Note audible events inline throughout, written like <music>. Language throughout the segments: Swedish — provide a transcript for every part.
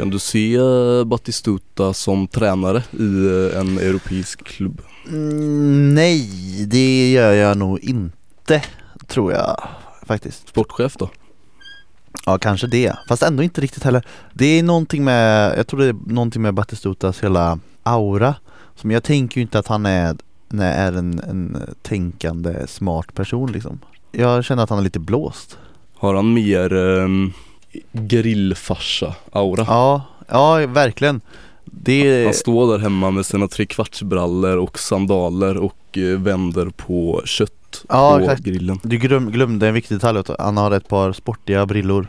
Kan du se eh, Batistuta som tränare i eh, en europeisk klubb? Mm, nej, det gör jag nog inte tror jag faktiskt. Sportchef då? Ja, kanske det. Fast ändå inte riktigt heller. Det är någonting med, jag tror det är någonting med Batistutas hela aura. Som jag tänker ju inte att han är, nej, är en, en tänkande smart person liksom. Jag känner att han är lite blåst. Har han mer um, grillfarsa-aura? Ja, ja verkligen. Det... Han står där hemma med sina trekvartsbrallor och sandaler och eh, vänder på kött Ja, på exakt. grillen. Du glöm, glömde en viktig detalj, han har ett par sportiga brillor.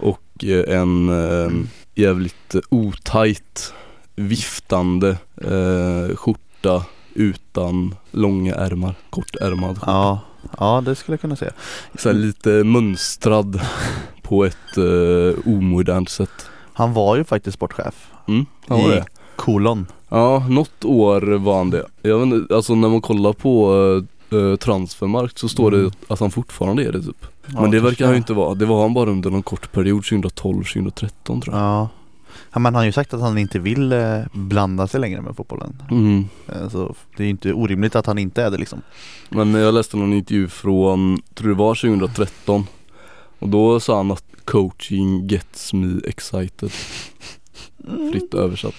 Och eh, en eh, jävligt eh, otajt viftande eh, skjorta utan långa ärmar, kortärmad. Ja, ja det skulle jag kunna säga. Så här lite mönstrad <laughs> på ett eh, omodernt sätt. Han var ju faktiskt sportchef Mm, han var i det. kolon. Ja, något år var han det. Jag vet inte, alltså när man kollar på uh, Transfermarkt så står Mm. det att han fortfarande är det typ. Ja, Men det verkar han ju inte vara. Det var han bara under någon kort period 2012-2013 tror jag. Ja. ja, men han har ju sagt att han inte vill eh, blanda sig längre med fotbollen. Mm. Eh, Så det är ju inte orimligt att han inte är det liksom. Men jag läste någon intervju från, tror det var 2013 Och då sa han att coaching gets me excited Fritt översatt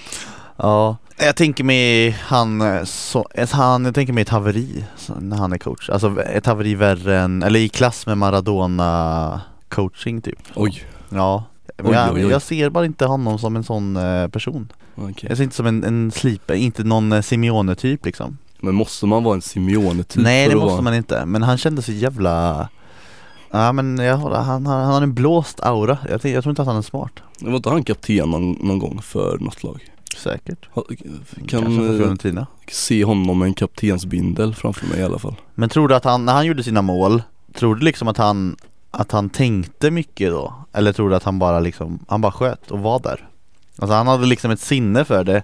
Ja, jag tänker mig han, eh, så, han jag tänker mig ett haveri så, när han är coach. Alltså ett haveri värre än, eller i klass med Maradona coaching typ. Oj, Ja, Oj, jag, oj, oj. jag ser bara inte honom som en sån eh, person. okej Jag ser inte som en, en sliper, inte någon eh, Simeone typ liksom. Men måste man vara en Simeone typ Nej det måste vara... man inte, men han kände sig jävla Ja men jag, han, han har en blåst aura, jag, jag tror inte att han är smart Var inte han kapten någon, någon gång för något lag? Säkert. Kan eh, se honom med en kaptensbindel framför mig i alla fall. Men tror du att han, när han gjorde sina mål, tror du liksom att han Att han tänkte mycket då? Eller tror du att han bara liksom, han bara sköt och var där? Alltså han hade liksom ett sinne för det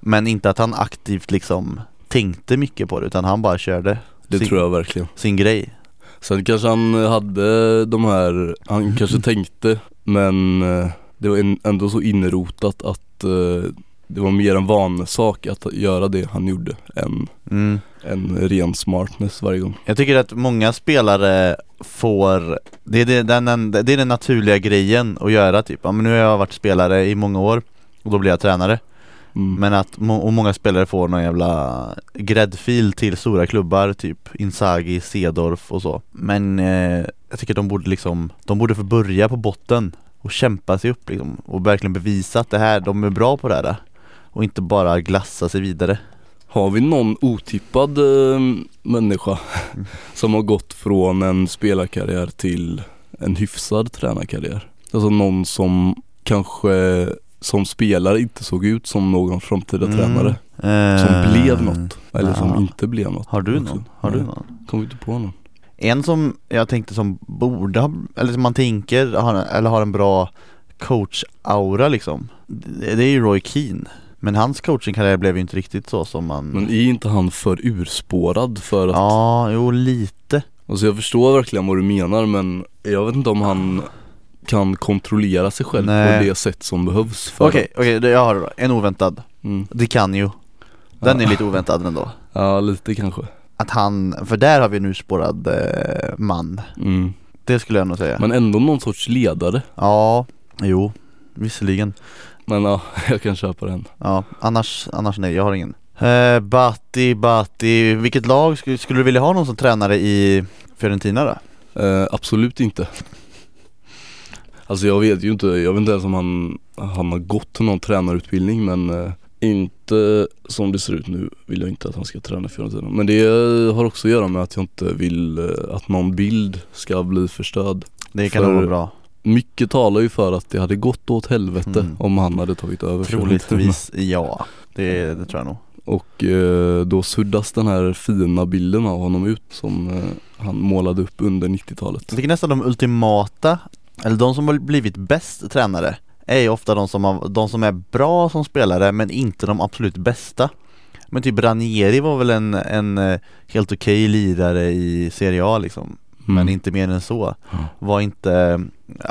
Men inte att han aktivt liksom tänkte mycket på det utan han bara körde Det sin, tror jag verkligen. sin grej. Sen kanske han hade de här, han kanske <laughs> tänkte men eh, det var ändå så inrotat att eh, det var mer en vanesak att göra det han gjorde än mm. en ren smartness varje gång. Jag tycker att många spelare får, det är, det, den, det är den naturliga grejen att göra typ, ja, men nu har jag varit spelare i många år och då blir jag tränare Mm. Men att och många spelare får någon jävla gräddfil till stora klubbar typ Inzaghi, Sedorf och så Men eh, jag tycker de borde liksom, de borde få börja på botten och kämpa sig upp liksom och verkligen bevisa att det här, de är bra på det här och inte bara glassa sig vidare Har vi någon otippad eh, människa <laughs> som har gått från en spelarkarriär till en hyfsad tränarkarriär? Alltså någon som kanske som spelare inte såg ut som någon framtida Mm. tränare Som Eh, blev något eller som ja. inte blev något Har du också. någon? Har du någon? Kommer inte på någon En som jag tänkte som borde ha, eller som man tänker, har, eller har en bra coach-aura liksom Det det är ju Roy Keane Men hans coachingkarriär blev ju inte riktigt så som man Men är inte han för urspårad för att Ja, jo lite. Alltså jag förstår verkligen vad du menar men jag vet inte om han kan kontrollera sig själv Nej. på det sätt som behövs för Okej, okej, det jag har det då. En oväntad. Mm. Det kan ju. Den är lite oväntad ändå. Ja lite kanske. Att han, för där har vi en urspårad eh, man. Mm. Det skulle jag nog säga. Men ändå någon sorts ledare. Ja, jo, visserligen Men ja, <laughs> jag kan köpa den. Ja, annars, annars nej, jag har ingen. Eh, Batti, Batti, vilket lag skulle, skulle du vilja ha någon som tränare i Fiorentina då? eh, Absolut inte. Alltså jag vet ju inte, jag vet inte ens om han, han har gått till någon tränarutbildning men eh, inte som det ser ut nu vill jag inte att han ska träna Fiorentina. Men det eh, har också att göra med att jag inte vill eh, att någon bild ska bli förstörd Det kan För- nog vara bra Mycket talar ju för att det hade gått åt helvete Mm. om han hade tagit över. Troligtvis <laughs> ja, det, det tror jag nog Och eh, då suddas den här fina bilden av honom ut som eh, han målade upp under 90-talet Jag tycker nästan de ultimata, eller de som har blivit bäst tränare är ju ofta de som, har, de som är bra som spelare men inte de absolut bästa. Men typ Ranieri var väl en, en eh, helt okej lirare i Serie A liksom. Men Mm. inte mer än så. Var inte eh,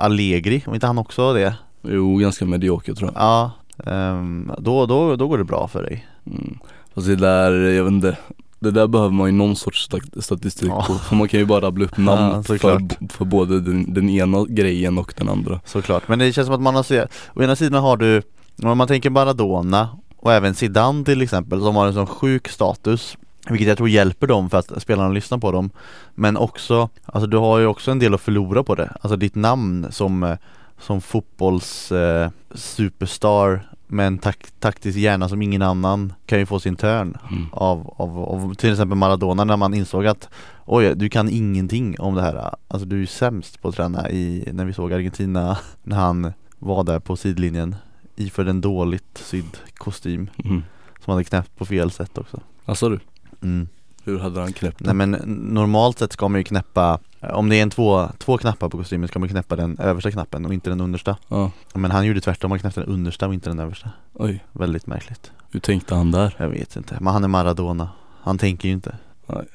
Allegri, var inte han också det? Jo, ganska medioker tror jag. Ja, ehm, då, då, då går det bra för dig. Mm. Fast det där, jag vet inte Det där behöver man ju någon sorts stat- statistik Ja. på För man kan ju bara rabbla upp namn Ja, för, för både den, den ena grejen och den andra Såklart, men det känns som att man har sett, å ena sidan har du, om man tänker Maradona och även Zidane till exempel som har en sån sjuk status vilket jag tror hjälper dem för att spelarna lyssnar på dem. Men också, alltså du har ju också en del att förlora på det. Alltså ditt namn som, eh, som fotbolls eh, superstar med en tak- taktisk hjärna som ingen annan kan ju få sin törn mm. av, av, av till exempel Maradona när man insåg att Oj, du kan ingenting om det här. Alltså du är ju sämst på att träna i, när vi såg Argentina <laughs> När han var där på sidlinjen Iförd en dåligt sydd kostym. Mm. Som hade knäppt på fel sätt också. Alltså du, mm. hur hade han knäppt Nej men normalt sett ska man ju knäppa Om det är en två, två knappar på kostymen ska man knäppa den översta knappen och inte den understa. Ja, Men han gjorde tvärtom, han knäppte den understa och inte den översta. Oj, Väldigt märkligt. Hur tänkte han där? Jag vet inte, men han är Maradona. Han tänker ju inte. Han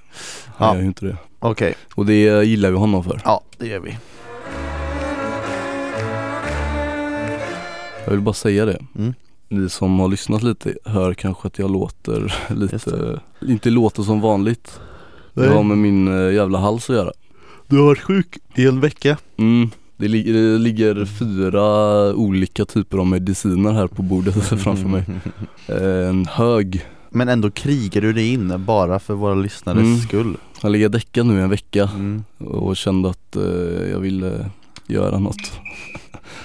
Ja. gör ju inte det. Okej, Och det gillar vi honom för. Ja det gör vi. Jag vill bara säga det. Mm. Ni som har lyssnat lite hör kanske att jag låter <laughs> lite, inte låter som vanligt. Det Nej. har med min eh, jävla hals att göra. Du har varit sjuk i en vecka. Mm, det, lig- det ligger fyra olika typer av mediciner här på bordet <laughs> framför mig. Eh, <laughs> En hög. Men ändå krigar du dig in bara för våra lyssnares Mm. skull. Jag ligger däckad nu i en vecka mm. och kände att eh, jag ville göra något.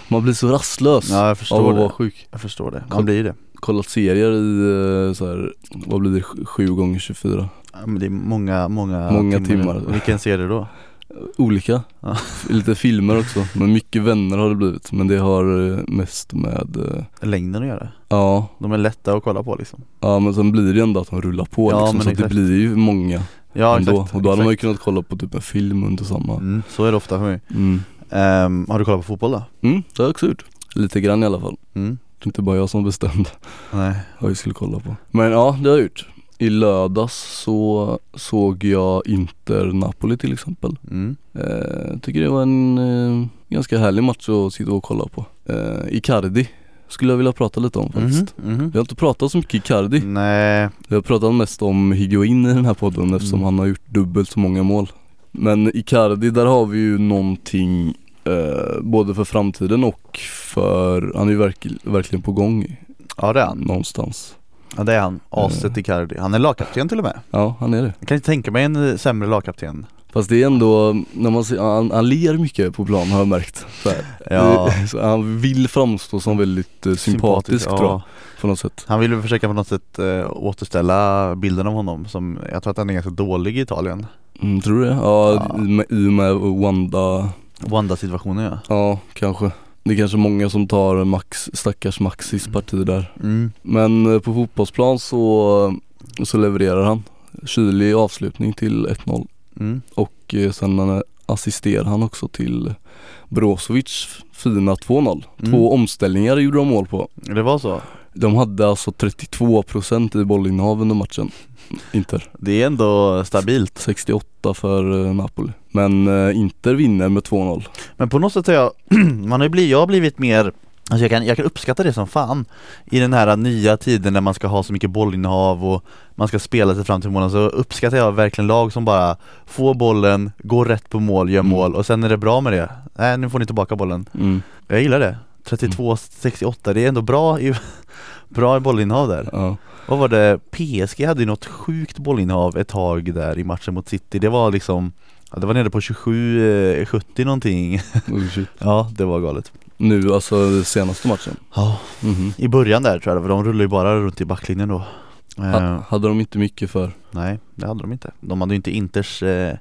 Man blir så rastlös Ja jag av förstår att vara det, sjuk. Jag förstår det, man blir det. Kollat serier i eh, så här, vad blir det, 7 gånger 24 ja, men Det är många, många, Många timmar. Vilken serie då? <laughs> Olika, Ja. <laughs> lite filmer också. Men mycket vänner har det blivit. Men det har eh, mest med eh, Längden att göra? Ja, De är lätta att kolla på liksom. Ja men sen blir det ju ändå att de rullar på Ja, liksom, så att det blir ju många Ja ändå. exakt. Och då hade man ju kunnat kolla på typ en film under samma. Mm, Så är det ofta för mig. Mm. Ehm, Har du kollat på fotboll då? Mm, det har jag också gjort. Lite grann i alla fall. Mm. Det är inte bara jag som bestämde Nej. <laughs> vad vi skulle kolla på. Men ja, det har jag gjort. I lördags så såg jag Inter-Napoli till exempel. Mm. eh, Tycker det var en eh, ganska härlig match att sitta och kolla på. Eh, Icardi skulle jag vilja prata lite om faktiskt. Mhm, mhm. Vi har inte pratat så mycket Icardi. Nej, Vi har pratat mest om Higuain i den här podden eftersom Mm. han har gjort dubbelt så många mål Men Icardi, där har vi ju någonting eh, både för framtiden och för, han är ju verk, verkligen på gång. Ja det är han. Någonstans. Ja det är han, Aset Icardi. Han är lagkapten till och med. Ja, han är det. Jag kan inte tänka mig en eh, sämre lagkapten. Fast det är ändå, när man ser, han, han ler mycket på plan har jag märkt. Ja. <laughs> Han vill framstå som väldigt eh, sympatisk tror jag, på något sätt. Han vill försöka på något sätt eh, återställa bilden av honom som Jag tror att han är ganska dålig i Italien mm, Tror du det? Ja, Ja. I, med, i och med Wanda, Wanda-situationen ja ja kanske Det är kanske många som tar Max, stackars Maxis parti där mm. Men eh, på fotbollsplan så, så levererar han Kylig avslutning till 1-0 Mm. och eh, sen assisterar han också till Brozovic fina 2-0 Mm. Två omställningar gjorde de mål på Det var så? De hade alltså 32% i bollinnehav under matchen Inter. Det är ändå stabilt. 68 för eh, Napoli. Men eh, Inter vinner med 2-0 Men på något sätt har jag, <clears throat> man har blivit, jag har blivit mer Alltså jag kan, jag kan uppskatta det som fan I den här nya tiden när man ska ha så mycket bollinnehav och man ska spela sig fram till målen. Så uppskattar jag verkligen lag som bara får bollen, går rätt på mål, gör Mm. mål och sen är det bra med det. Nej nu får ni tillbaka bollen. Mm, Jag gillar det. 32-68, det är ändå bra i, <laughs> bra i bollinnehav där. Ja. Vad var det? PSG hade ju något sjukt bollinnehav ett tag där i matchen mot City. Det var liksom ja, Det var nere på 27-70 någonting. Oh. <laughs> Ja det var galet. Nu alltså senaste matchen? Ja. Mhm. I början där tror jag, för de rullar ju bara runt i backlinjen då. Eh, ha, Hade de inte mycket för? Nej, det hade de inte. De hade ju inte Inters eh,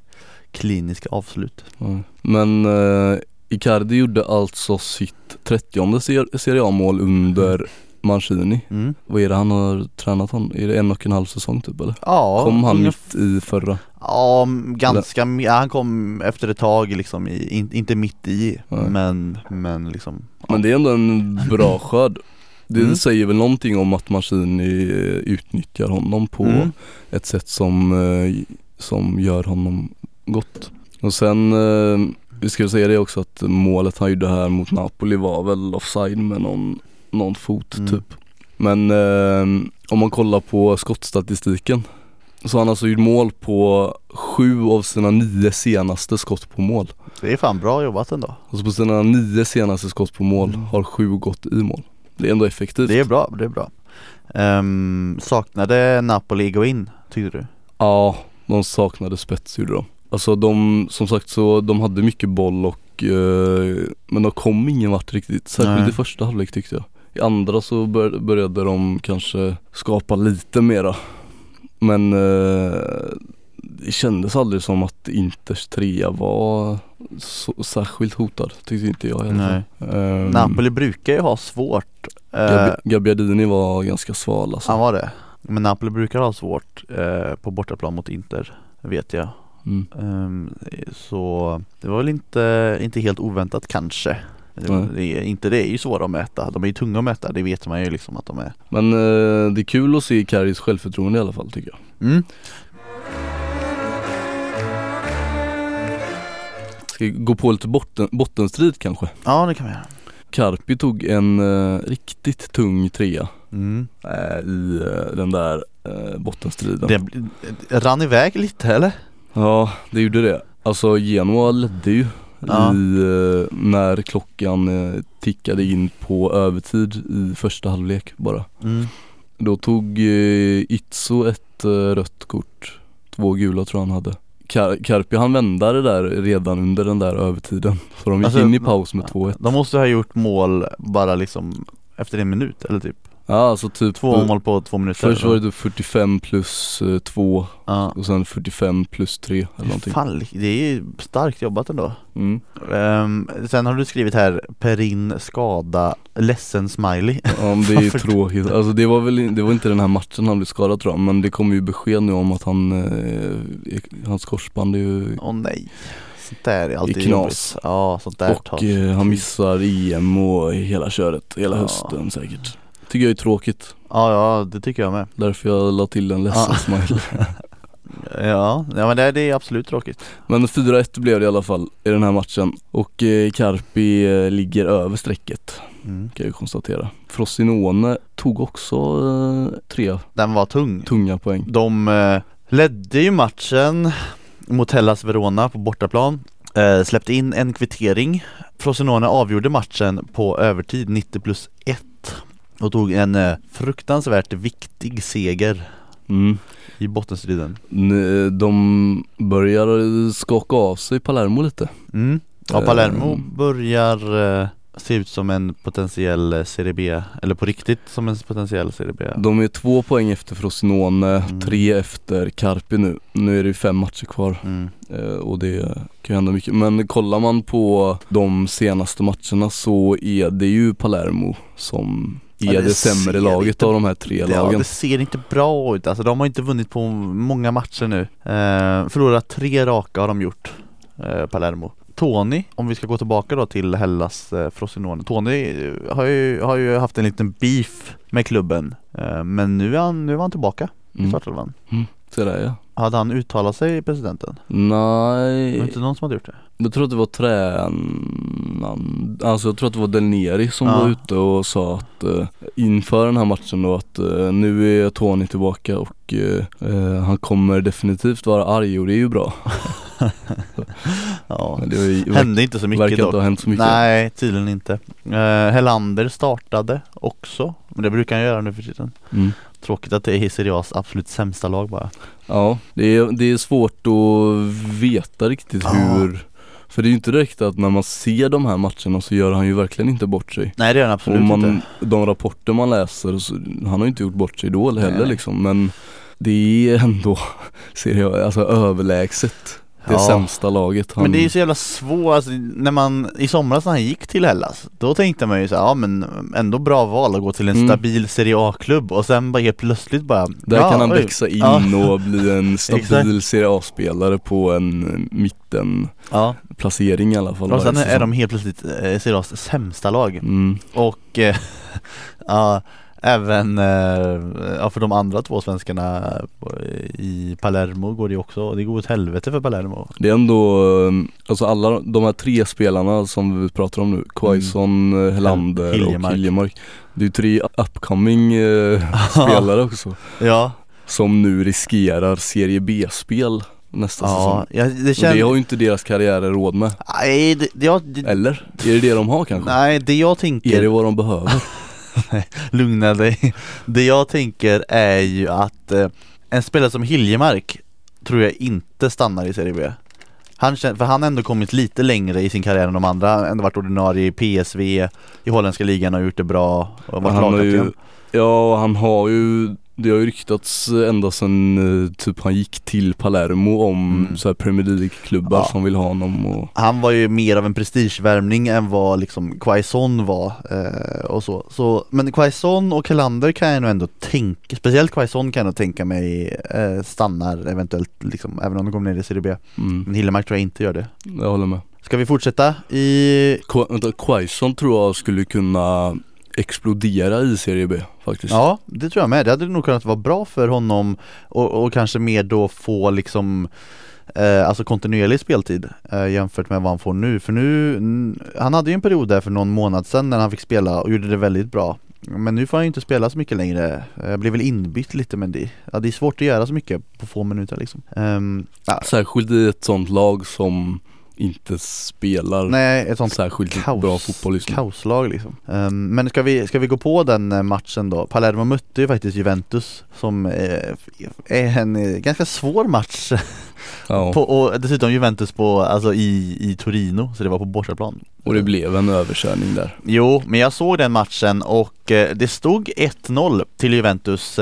kliniska avslut. Ja. Men eh, Icardi gjorde alltså sitt 30 ser- Serie A-mål under Mancini. Mm. Vad är det han har tränat honom? Är det en och en halv säsong typ eller? Ja, Kom han mitt i förra? Ja, ganska, ja, han kom efter ett tag liksom, i, in, inte mitt i, Nej. men, men liksom Men det är ändå en bra <laughs> skörd. Det Mm. säger väl någonting om att Mancini eh, utnyttjar honom på Mm. ett sätt som, eh, som gör honom gott. Och sen, eh, vi ska säga det också att målet han gjorde här mot Napoli var väl offside med någon, någon fot Mm. typ. Men eh, om man kollar på skottstatistiken så har han alltså gjort mål på sju av sina nio senaste skott på mål. Det är fan bra jobbat ändå Alltså på sina nio senaste skott på mål Mm. har sju gått i mål. Det är ändå effektivt. Det är bra, det är bra Ehm, Saknade Napoli gå in, tyckte du? Ja, de saknade spets gjorde de. Alltså de, som sagt så, de hade mycket boll och eh, Men de kom ingen vart riktigt, särskilt Nej. i första halvlek tyckte jag. I andra så bör, började de kanske skapa lite mera. Men eh, det kändes aldrig som att Inters trea var så, särskilt hotad, tyckte inte jag alla fall. Ehm, Napoli brukar ju ha svårt eh, Gabbi- Gabbiadini var ganska sval alltså. Han var det Men Napoli brukar ha svårt eh, på bortaplan mot Inter, vet jag Mm. Ehm, Så det var väl inte, inte helt oväntat kanske det, Nej. det är, Inte det är ju svåra att mäta, de är ju tunga att mäta, det vet man ju liksom att de är Men eh, det är kul att se Karis självförtroende i alla fall tycker jag. mm. Ska vi gå på lite botten, bottenstrid kanske? Ja det kan vi göra Karpi tog en eh, riktigt tung trea mm. eh, i eh, den där eh, bottenstriden. Det bl- rann iväg lite eller? Ja, det gjorde det. Alltså Genoa ledde ju Ja. i, eh, när klockan eh, tickade in på övertid i första halvlek bara. Mm. Då tog eh, Itzo ett rött kort, två gula tror han hade. Kar- Karpi han vände det där redan under den där övertiden. Så de gick Alltså, in i paus med ja. 2-1. De måste ha gjort mål bara liksom efter en minut eller typ Ja alltså typ Två mål på två minuter Först var det typ 45 plus 2 Ja och sen 45 plus 3 eller någonting. Fan, det är ju starkt jobbat ändå Mm. Ehm, Sen har du skrivit här Perin skada, ledsen smiley Ja men det är ju <laughs> tråkigt. Alltså det var väl det var inte den här matchen han blev skadad tror jag men det kom ju besked nu om att han, eh, hans korsband är ju Åh nej Sånt där är alltid knas. jobbigt Ja, sånt där och tar eh, han missar EM och hela köret, hela Ja. hösten säkert. Tycker jag är tråkigt. Ja, ja det tycker jag med Därför jag la till en ledsen Ja. smile. <laughs> Ja, ja men det, det är absolut tråkigt Men 4-1 blev det i alla fall i den här matchen och eh, Carpi eh, ligger över strecket mm. kan jag konstatera. Frosinone tog också eh, tre Den var tung tunga poäng. De eh, ledde ju matchen mot Hellas Verona på bortaplan eh, Släppte in en kvittering Frosinone avgjorde matchen på övertid 90 plus 1 och tog en eh, fruktansvärt viktig seger Mm. i bottenstriden N- De börjar skaka av sig Palermo lite. mm. Ja Palermo Ehm. börjar eh, se ut som en potentiell eh, Serie B Eller på riktigt som en potentiell Serie B De är två poäng efter Frosinone, Mm. tre efter Carpi nu. Nu är det ju fem matcher kvar mm. eh, och det kan ju hända mycket. Men kollar man på de senaste matcherna så är det ju Palermo som är Ja, det, det sämre laget inte- av de här tre Ja lagen. det ser inte bra ut, alltså de har inte vunnit på många matcher nu. Eh, Förlorat tre raka har de gjort, eh, Palermo. Tony, om vi ska gå tillbaka då till Hellas eh, Frosinone. Tony eh, har ju, har ju haft en liten beef med klubben. Eh, Men nu är han, nu är han tillbaka i Mm. startelvan. Så där ja. Hade han uttalat sig presidenten? Det Nej, var inte någon som hade gjort det? jag tror att det var tränaren, alltså jag tror att det var Del Neri som Ja. var ute och sa att eh, inför den här matchen då att eh, nu är Tony tillbaka och eh, eh, han kommer definitivt vara arg och det är ju bra. <laughs> Ja, det ju, hände inte så mycket verkar dock inte ha hänt så mycket. Nej, tydligen inte eh, Hellander startade också, men det brukar han göra nu för tiden Mm. Tråkigt att det är Serie absolut sämsta lag bara Ja, det är, det är svårt att veta riktigt Ja. hur För det är ju inte direkt att när man ser de här matcherna så gör han ju verkligen inte bort sig Nej det gör han absolut man, inte de rapporter man läser, så, han har ju inte gjort bort sig då heller Nej. liksom men Det är ändå, <laughs> ser jag, alltså överlägset Det Ja. sämsta laget. Han, Men det är så jävla svårt, alltså, när man i somras när han gick till Hellas Då tänkte man ju så här, ja men ändå bra val att gå till en Mm. stabil Serie A-klubb och sen bara helt plötsligt bara Där ja, kan han oj. växa in Ja. och bli en <laughs> stabil. Serie A-spelare på en mittenplacering Ja, i alla fall och sen är de helt plötsligt eh, Serie A's sämsta lag mm. Och eh, <laughs> ja, även eh, ja, för de andra två svenskarna eh, i Palermo går det också, det går åt helvete för Palermo Det är ändå, eh, alltså alla de här tre spelarna som vi pratar om nu, Quaison, mm. Helander Hiljemark. och Hiljemark Det är ju tre upcoming <laughs> spelare också Ja, Som nu riskerar Serie B-spel nästa säsong ja, ja det Och det har ju inte deras karriärer råd med, Nej, det, det, jag, det, eller? Är det det de har kanske? nej, det jag tänker Är det vad de behöver? <laughs> <laughs> Lugna dig. Det jag tänker är ju att eh, en spelare som Hiljemark tror jag inte stannar i Serie B. Han för han har ändå kommit lite längre i sin karriär än de andra, Han har ändå varit ordinarie i PSV, i holländska ligan och gjort det bra och varit Han har lagkapten. ju, ja han har ju, det har ju ryktats ända sedan eh, typ han gick till Palermo om Mm. så här Premier League-klubbar Ja. som vill ha honom och Han var ju mer av en prestigevärvning än vad liksom Quaison var eh, och så. så Men Quaison och Kalander kan jag nog ändå tänka, speciellt Quaison kan jag nog tänka mig eh, stannar eventuellt liksom, även om de kommer ner i Serie B. mm, Men Hiljemark tror jag inte gör det. jag håller med Ska vi fortsätta i Quaison tror jag skulle kunna explodera i Serie B faktiskt Ja, det tror jag med. Det hade nog kunnat vara bra för honom och, och kanske mer då få liksom eh, Alltså kontinuerlig speltid eh, jämfört med vad han får nu. För nu, han hade ju en period där för någon månad sedan när han fick spela och gjorde det väldigt bra. Men nu får han ju inte spela så mycket längre. Jag blev väl inbytt lite men det, ja, det är svårt att göra så mycket på få minuter liksom. Ehm, ja, Särskilt i ett sånt lag som inte spelar nej, ett sånt särskilt kaos, bra fotboll nu kaoslag liksom. Ehm, men ska vi, ska vi gå på den eh, matchen då? Palermo mötte ju faktiskt Juventus som eh, är en eh, ganska svår match <laughs> ja. på, och dessutom Juventus på, alltså i, i Torino, så det var på bortaplan. Och det blev en överkörning där Jo, men jag såg den matchen och det stod 1-0 till Juventus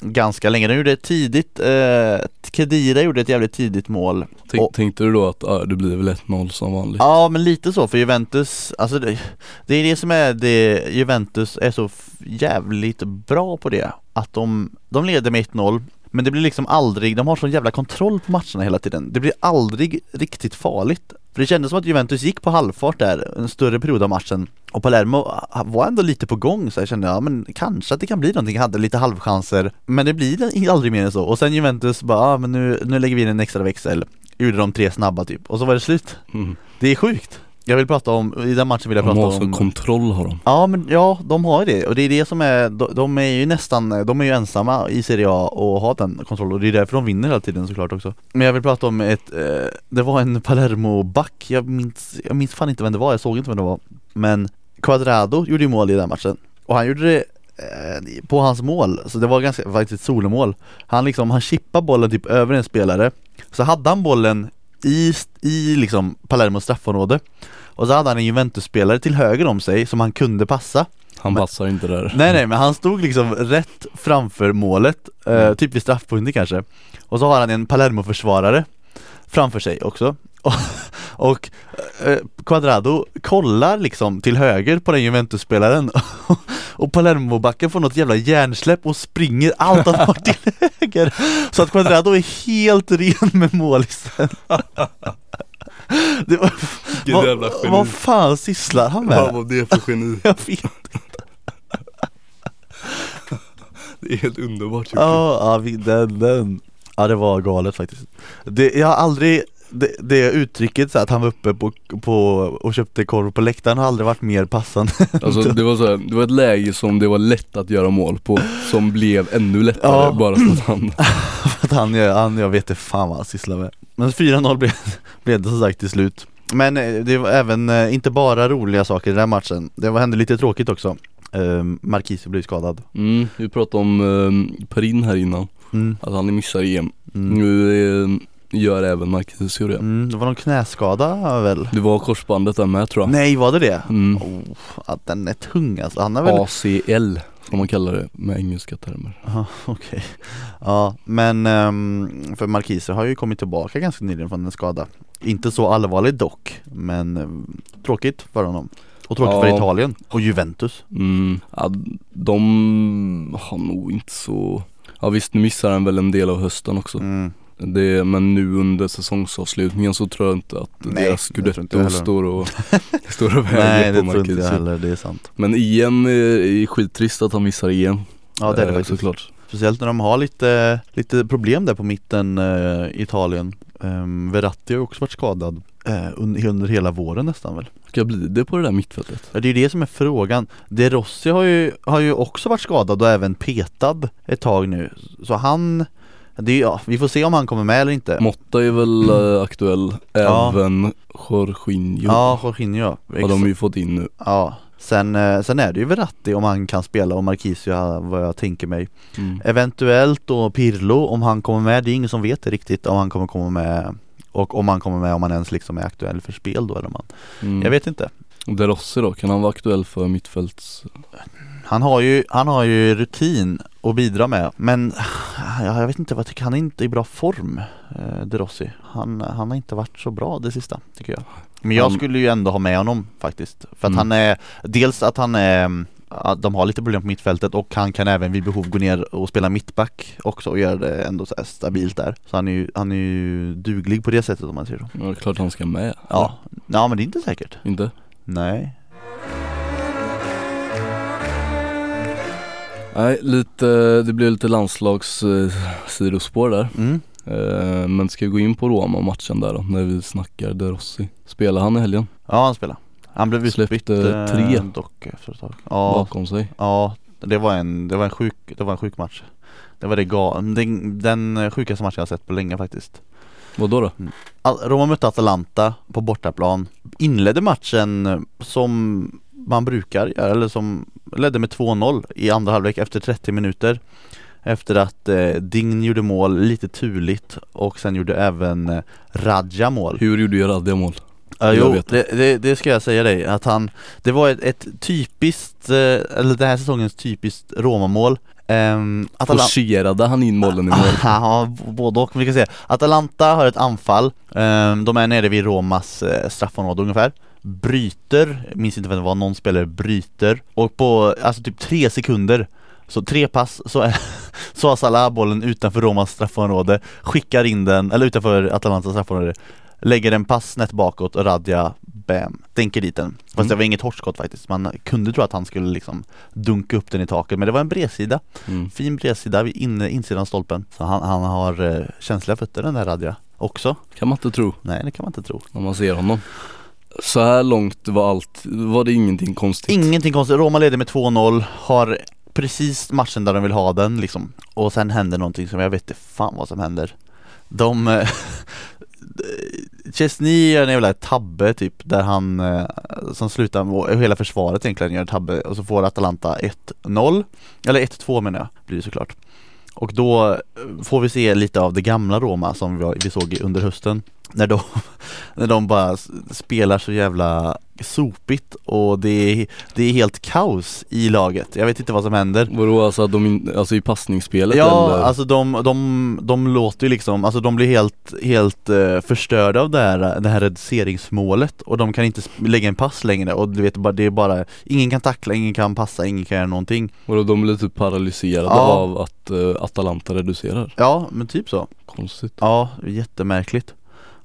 ganska länge. De gjorde ett tidigt, eh, Kedira gjorde ett jävligt tidigt mål Tänk, Och- Tänkte du då att ja, det blir väl 1-0 som vanligt? Ja men lite så för Juventus, alltså det, det är det som är det, Juventus är så jävligt bra på det Att de, de leder med 1-0 men det blir liksom aldrig, de har sån jävla kontroll på matcherna hela tiden. Det blir aldrig riktigt farligt. För det kändes som att Juventus gick på halvfart där en större period av matchen Och Palermo ah, var ändå lite på gång så jag kände ja men kanske att det kan bli någonting, hade lite halvchanser Men det blir aldrig mer än så. Och sen Juventus bara, ah, men nu, nu lägger vi in en extra växel. Gjorde de tre snabba typ. Och så var det slut. Mm. det är sjukt. Jag vill prata om, i den matchen vill jag De prata har så om kontroll har de? Ja men ja, de har ju det. Och det är det som är, de, de är ju nästan, de är ju ensamma i Serie A och har den kontrollen. Och det är därför de vinner hela tiden såklart också. Men jag vill prata om ett, eh, det var en Palermo-back, jag minns, jag minns fan inte vem det var, jag såg inte vem det var. Men Quadrado gjorde ju mål i den matchen. Och han gjorde det eh, på hans mål, så det var ganska, faktiskt ett solomål Han liksom, han chippade bollen typ över en spelare. Så hade han bollen i, i liksom Palermos straffområde och så hade han en Juventus-spelare till höger om sig som han kunde passa. Han Men- passar inte där. Nej nej men han stod liksom rätt framför målet, eh, Mm. typ vid straffpunkten kanske. Och så har han en Palermo-försvarare framför sig också. <laughs> Och, och eh, Quadrado kollar liksom till höger på den Juventus-spelaren. <laughs> Och Palermo-backen får något jävla hjärnsläpp och springer allt han har till <laughs> höger. Så att Quadrado är helt ren med målisen det var, Vilket jävla vad, geni. vad fan sysslar han med? Vad var det för geni? <laughs> Jag vet <laughs> Det är helt underbart Ja, ja den, den Ja det var galet faktiskt det, Jag har aldrig det, det uttrycket så att han var uppe på, på och köpte korv på läktaren har aldrig varit mer passande. <laughs> Alltså det var så här, det var ett läge som det var lätt att göra mål på Som blev ännu lättare Ja. bara för att han <laughs> För att han, han, jag vet inte fan vad han sysslar med. Men 4-0 blev, <laughs> blev det som sagt till slut. Men eh, det var även, eh, inte bara roliga saker i den här matchen. Det var, hände lite tråkigt också. Uh, Marquise blev skadad. Mm, Vi pratade om eh, Perin här innan. Mm, Att han missar EM. Mm, Nu eh, gör även Marcus det mm, Det var någon knäskada väl? Det var korsbandet där med tror jag Nej var det det? mm. Oh, att den är tung alltså, han har väl ACL Som man kallar det med engelska termer. Ja, <laughs> okej. Ja, men ehm, för Marquise har ju kommit tillbaka ganska nyligen från en skada. Inte så allvarligt dock, men ehm, tråkigt för honom. Och tråkigt Ja. för Italien och Juventus. Mm, ja, de har nog inte så Ja visst nu missar han väl en del av hösten också Mm. Det, Men nu under säsongsavslutningen så tror jag inte att Nej, deras det scudetto står och, <laughs> står och Nej väger det på tror inte jag heller, det är sant. Men EM är, är skittrist att han missar EM Ja det är det eh, faktiskt. Såklart Speciellt när de har lite, lite problem där på mitten eh, i Italien. Um, Verratti har ju också varit skadad eh, under, under hela våren nästan väl. Ska bli det på det där mittfältet? Ja, Det är ju det som är frågan. De Rossi har ju, har ju också varit skadad och även petad ett tag nu. Så han, det är, ja, vi får se om han kommer med eller inte. Motta är väl eh, aktuell, Ja. även Jorginho Ja, Jorginho. har de ju fått in nu Ja, sen, eh, sen är det ju Verratti om han kan spela och Marquisio vad jag tänker mig. mm. Eventuellt då Pirlo om han kommer med, det är ingen som vet riktigt om han kommer komma med och om han kommer med om han ens liksom är aktuell för spel då eller om han, Mm. jag vet inte. De Rossi då, kan han vara aktuell för mittfälts? Han har ju, han har ju rutin att bidra med men ja, jag vet inte vad jag tycker, han är inte i bra form eh, De Rossi. Han, han har inte varit så bra det sista tycker jag. Men jag skulle ju ändå ha med honom faktiskt. För att Mm. han är, dels att han är att de har lite problem på mittfältet och han kan även vid behov gå ner och spela mittback också och göra det ändå så stabilt där. Så han är ju, han är ju duglig på det sättet om man säger så. Ja, det är klart han ska med Ja, ja men det är inte säkert. Inte? Nej. Nej, lite, det blev lite landslags eh, sidospår där Mm. eh, Men ska vi gå in på Roma-matchen där då, när vi snackar De Rossi Spelar han i helgen Ja han spelar. Han blev utbytt eh, tre. dock efter ett tag. Ja, bakom sig? ja det var en, det var en sjuk, det var en sjuk match. Det var det ga, den, den sjukaste matchen jag sett på länge faktiskt. Vad då? då? Al- Roma mötte Atalanta på bortaplan Inledde matchen som man brukar göra, eller som ledde med 2-0 i andra halvlek efter 30 minuter Efter att eh, Dign gjorde mål lite turligt och sen gjorde även eh, Radja mål Hur gjorde Radja mål? Jag jo, det, det, det ska jag säga dig att han Det var ett, ett typiskt, eh, eller den här säsongens typiskt Roma-mål um, Forcerade han in målen i mål? <laughs> Ja, både och. Vi kan säga Atalanta har ett anfall Ehm, De är nere vid Romas eh, straffområde ungefär Bryter, minns inte vem det var, någon spelare bryter Och på, alltså typ tre sekunder Så tre pass så, är, <laughs> så har Salah bollen utanför Romas straffområde Skickar in den, eller utanför Atalantas straffområde Lägger en pass snett bakåt och Radja, bam, dänker dit den. Fast Mm. det var inget hårt skott faktiskt, man kunde tro att han skulle liksom dunka upp den i taket Men det var en bredsida. Mm. Fin bredsida vid inne, insidan stolpen. Så han, han har eh, känsliga fötter den där Radja också. Kan man inte tro. Nej det kan man inte tro. När man ser honom så här långt var allt, var det ingenting konstigt? Ingenting konstigt, Roma leder med 2-0 Har precis matchen där de vill ha den liksom. Och sen händer någonting som jag vet inte fan vad som händer. De eh, <laughs> Chesney gör en jävla tabbe typ där han eh, som slutar, hela försvaret egentligen gör en tabbe och så får Atalanta 1-0 Eller 1-2 menar jag, blir det såklart. Och då eh, får vi se lite av det gamla Roma som vi, såg under hösten. När de, <laughs> när de bara spelar så jävla sopigt och det är, det är helt kaos i laget Jag vet inte vad som händer Vadå alltså, de alltså i passningsspelet Ja, eller? alltså de, de, de låter ju liksom, alltså de blir helt, helt eh, förstörda av det här, det här reduceringsmålet och de kan inte lägga en pass längre och du vet bara, det är bara, ingen kan tackla, ingen kan passa, ingen kan göra någonting Vadå de blir typ paralyserade Ja. av att uh, Atalanta reducerar? Ja, men typ så Konstigt Ja, jättemärkligt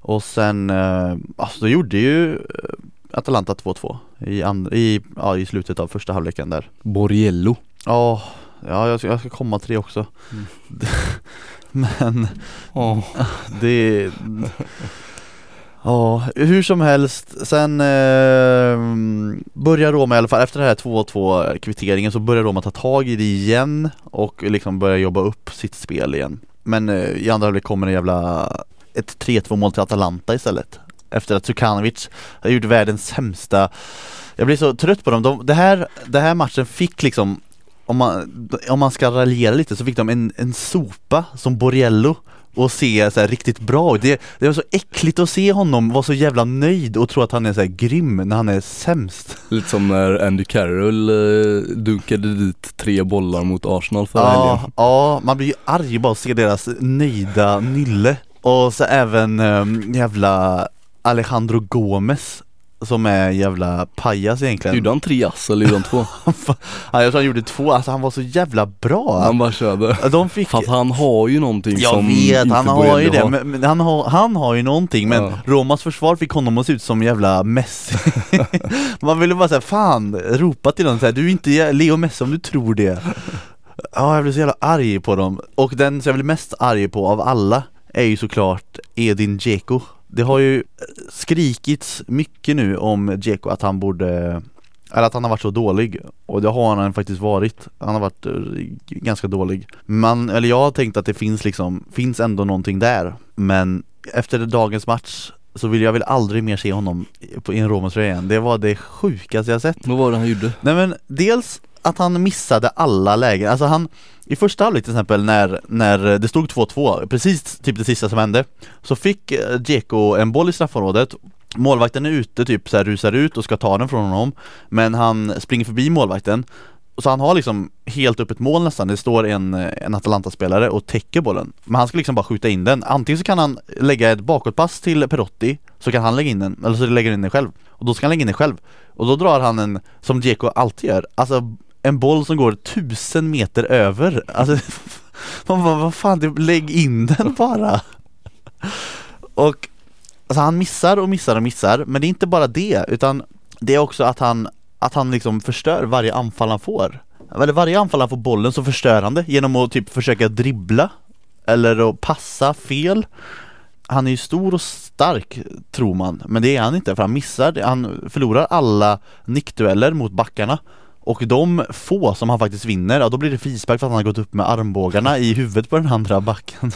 Och sen, eh, alltså då gjorde ju Atalanta 2-2 i, and- i, ja, i slutet av första halvleken där. Borriello. Ja, ja jag ska, jag ska komma till det också. Mm. <laughs> Men Ja <laughs> Det Ja, hur som helst. Sen eh, börjar Roma i alla fall, efter det här 2-2 kvitteringen så börjar Roma ta tag i det igen och liksom börja jobba upp sitt spel igen. Men eh, i andra halvlek kommer en jävla ett 3-2 mål till Atalanta istället Efter att Sukanovic har gjort världens sämsta Jag blir så trött på dem, de, det, här, det här matchen fick liksom om man, om man ska raljera lite så fick de en, en sopa som Borriello och se så här riktigt bra ut. det, det var så äckligt att se honom vara så jävla nöjd och tro att han är så här grym när han är sämst. Lite som när Andy Carroll eh, dunkade dit tre bollar mot Arsenal förra Ja, helgen. ja, man blir ju arg bara att se deras nöjda nylle. Och så även um, jävla Alejandro Gomez som är jävla pajas egentligen. Gjorde han tre ass eller gjorde han två? <laughs> ja, jag tror han gjorde två, alltså han var så jävla bra. Han bara körde. De fick För att han har ju någonting Jag som vet, inte han har ju det, har. men, men han, har, han har ju någonting men Ja. Romas försvar fick honom att se ut som jävla Messi <laughs> Man ville bara säga fan, ropa till honom så här, du är inte Leo Messi om du tror det <laughs> Ja, jag blev så jävla arg på dem Och den som jag blir mest arg på av alla är ju såklart Edin Dzeko Det har ju skrikits mycket nu om Dzeko att han borde eller att han har varit så dålig. Och det har han faktiskt varit. Han har varit eh, ganska dålig. Man, eller jag har tänkt att det finns liksom, finns ändå någonting där. Men efter dagens match så vill jag väl aldrig mer se honom i en Roma-tröja igen. Det var det sjukaste jag sett. Vad var det han gjorde? Nej men dels att han missade alla lägen, alltså han I första halvlek till exempel när, när det stod 2-2, precis typ det sista som hände Så fick Djeko Dzeko en boll i straffområdet. Målvakten är ute, typ så här, rusar ut och ska ta den från honom Men han springer förbi målvakten. Så han har liksom helt öppet mål nästan, det står en, eh, en Atalanta-spelare och täcker bollen. Men han ska liksom bara skjuta in den, antingen så kan han lägga ett bakåtpass till Perotti Så kan han lägga in den, eller så lägger han in den själv. Och då ska han lägga in den själv. Och då drar han en, som Dzeko alltid gör, alltså en boll som går tusen meter över. Alltså <laughs> man bara, vad fan, typ, lägg in den bara. Och Alltså han missar och missar och missar, men det är inte bara det utan Det är också att han, att han liksom förstör varje anfall han får. Eller varje anfall han får bollen så förstör han det genom att typ försöka dribbla Eller att passa fel. Han är ju stor och stark tror man, men det är han inte för han missar, det. han förlorar alla nickdueller mot backarna och de få som han faktiskt vinner, ja då blir det frispark för att han har gått upp med armbågarna i huvudet på den andra backen.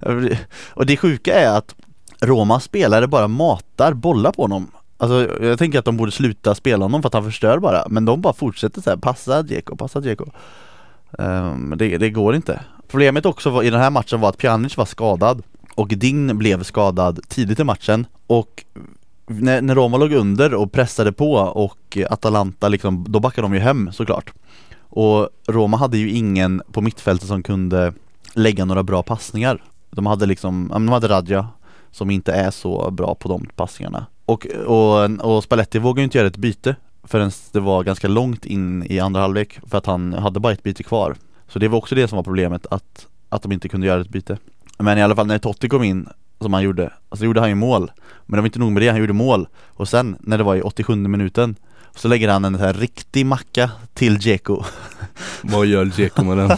<laughs> Och det sjuka är att Roma spelare bara matar bollar på honom. Alltså jag tänker att de borde sluta spela honom för att han förstör bara Men de bara fortsätter så här, passa Dzeko, passa Dzeko. Um, det, det går inte. Problemet också var, i den här matchen var att Pjanic var skadad Och Din blev skadad tidigt i matchen Och när, när Roma låg under och pressade på och Atalanta liksom, då backade de ju hem såklart. Och Roma hade ju ingen på mittfältet som kunde lägga några bra passningar. De hade liksom, ja, men de hade Radja som inte är så bra på de passningarna. Och, och, och Spalletti vågade ju inte göra ett byte förrän det var ganska långt in i andra halvlek för att han hade bara ett byte kvar. Så det var också det som var problemet, att, att de inte kunde göra ett byte. Men i alla fall när Totti kom in, som han gjorde, alltså gjorde han ju mål. Men det var inte nog med det, han gjorde mål. Och sen när det var i 87 minuten så lägger han en så här riktig macka till Dzeko. <laughs> Vad gör Dzeko med den?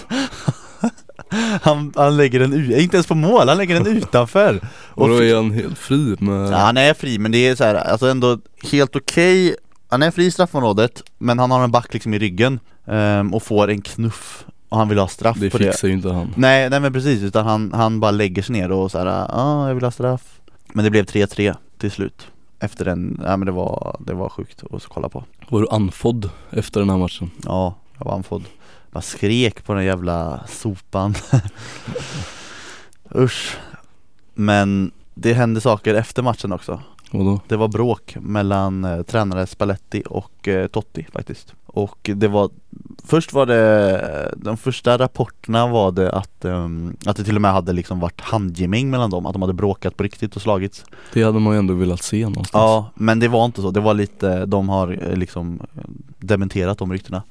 <laughs> han, han lägger den inte ens på mål, han lägger den utanför. <laughs> Och då fi- är han helt fri med... Ja, han är fri men det är så här, alltså ändå helt okej. Han är fri i straffområdet men han har en back liksom i ryggen ehm, och får en knuff och han vill ha straff det på det. fixar ju inte han. Nej, nej men precis, utan han, han bara lägger sig ner och så här, ja ah, jag vill ha straff. Men det blev 3-3 till slut. Efter den, ja men det var, det var sjukt att kolla på. Var du andfådd efter den här matchen? Ja, jag var andfådd Bara skrek på den jävla sopan. <laughs> Usch. Men det hände saker efter matchen också. Vadå? Det var bråk mellan eh, tränare Spalletti och eh, Totti faktiskt Och det var Först var det De första rapporterna var det att ehm, Att det till och med hade liksom varit handgemäng mellan dem Att de hade bråkat på riktigt och slagits Det hade man ju ändå velat se någonstans. Ja men det var inte så, det var lite De har eh, liksom Dementerat de ryktena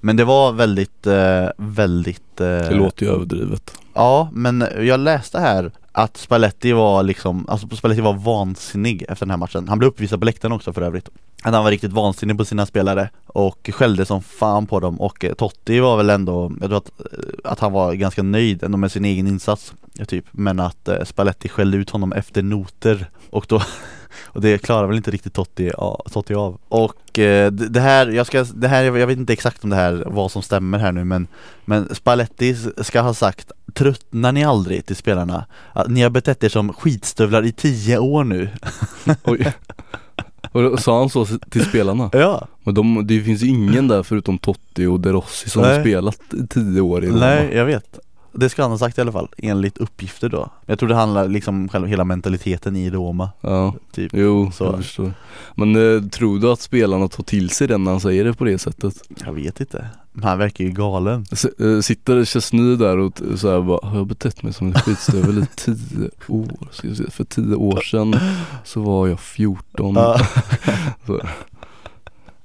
Men det var väldigt, eh, väldigt eh, Det låter ju överdrivet. Ja, men jag läste här att Spalletti var liksom, alltså Spalletti var vansinnig efter den här matchen. Han blev uppvisad på läktaren också för övrigt. Att han var riktigt vansinnig på sina spelare och skällde som fan på dem. Och eh, Totti var väl ändå, jag tror att, eh, att han var ganska nöjd ändå med sin egen insats typ. Men att eh, Spalletti skällde ut honom efter noter och då <laughs> Och det klarar väl inte riktigt Totti, Totti av Och eh, det här, jag ska, det här, jag vet inte exakt om det här, vad som stämmer här nu men Men Spalletti ska ha sagt Tröttnar ni aldrig till spelarna? Att ni har betett er som skitstövlar i tio år nu <laughs> Oj. Och då sa han så till spelarna? Ja Men de, det finns ingen där förutom Totti och De Rossi som Nej. har spelat i tio år i Roma. Nej jag vet Det ska han ha sagt i alla fall, enligt uppgifter då Jag tror det handlar liksom själva hela mentaliteten i Roma Ja, typ jo, Så. jag förstår. Men eh, tror du att spelarna tar till sig det när han säger det på det sättet? Jag vet inte, men han verkar ju galen S- eh, Sitter Chesney där och t- så här bara, har jag betett mig som en skitstövel i <laughs> tio år? Ska se, För tio år sedan så var jag 14 Ja. <laughs> Så.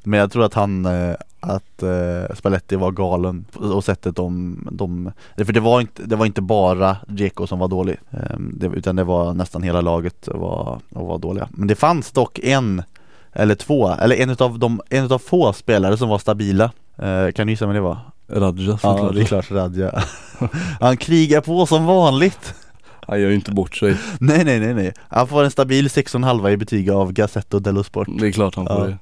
Men jag tror att han, eh, att eh, Spalletti var galen och sättet de, de För det var inte, det var inte bara Dzeko som var dålig eh, det, Utan det var nästan hela laget var, var dåliga Men det fanns dock en eller två, eller en utav de, en utav få spelare som var stabila eh, Kan du gissa vem det var? Radja Ja såklart. det är klart Radja <laughs> Han krigar på som vanligt Han gör ju inte bort sig. Nej nej nej nej Han får en stabil 6,5 i betyg av Gazzetto dello Sport Det är klart han får Ja. det.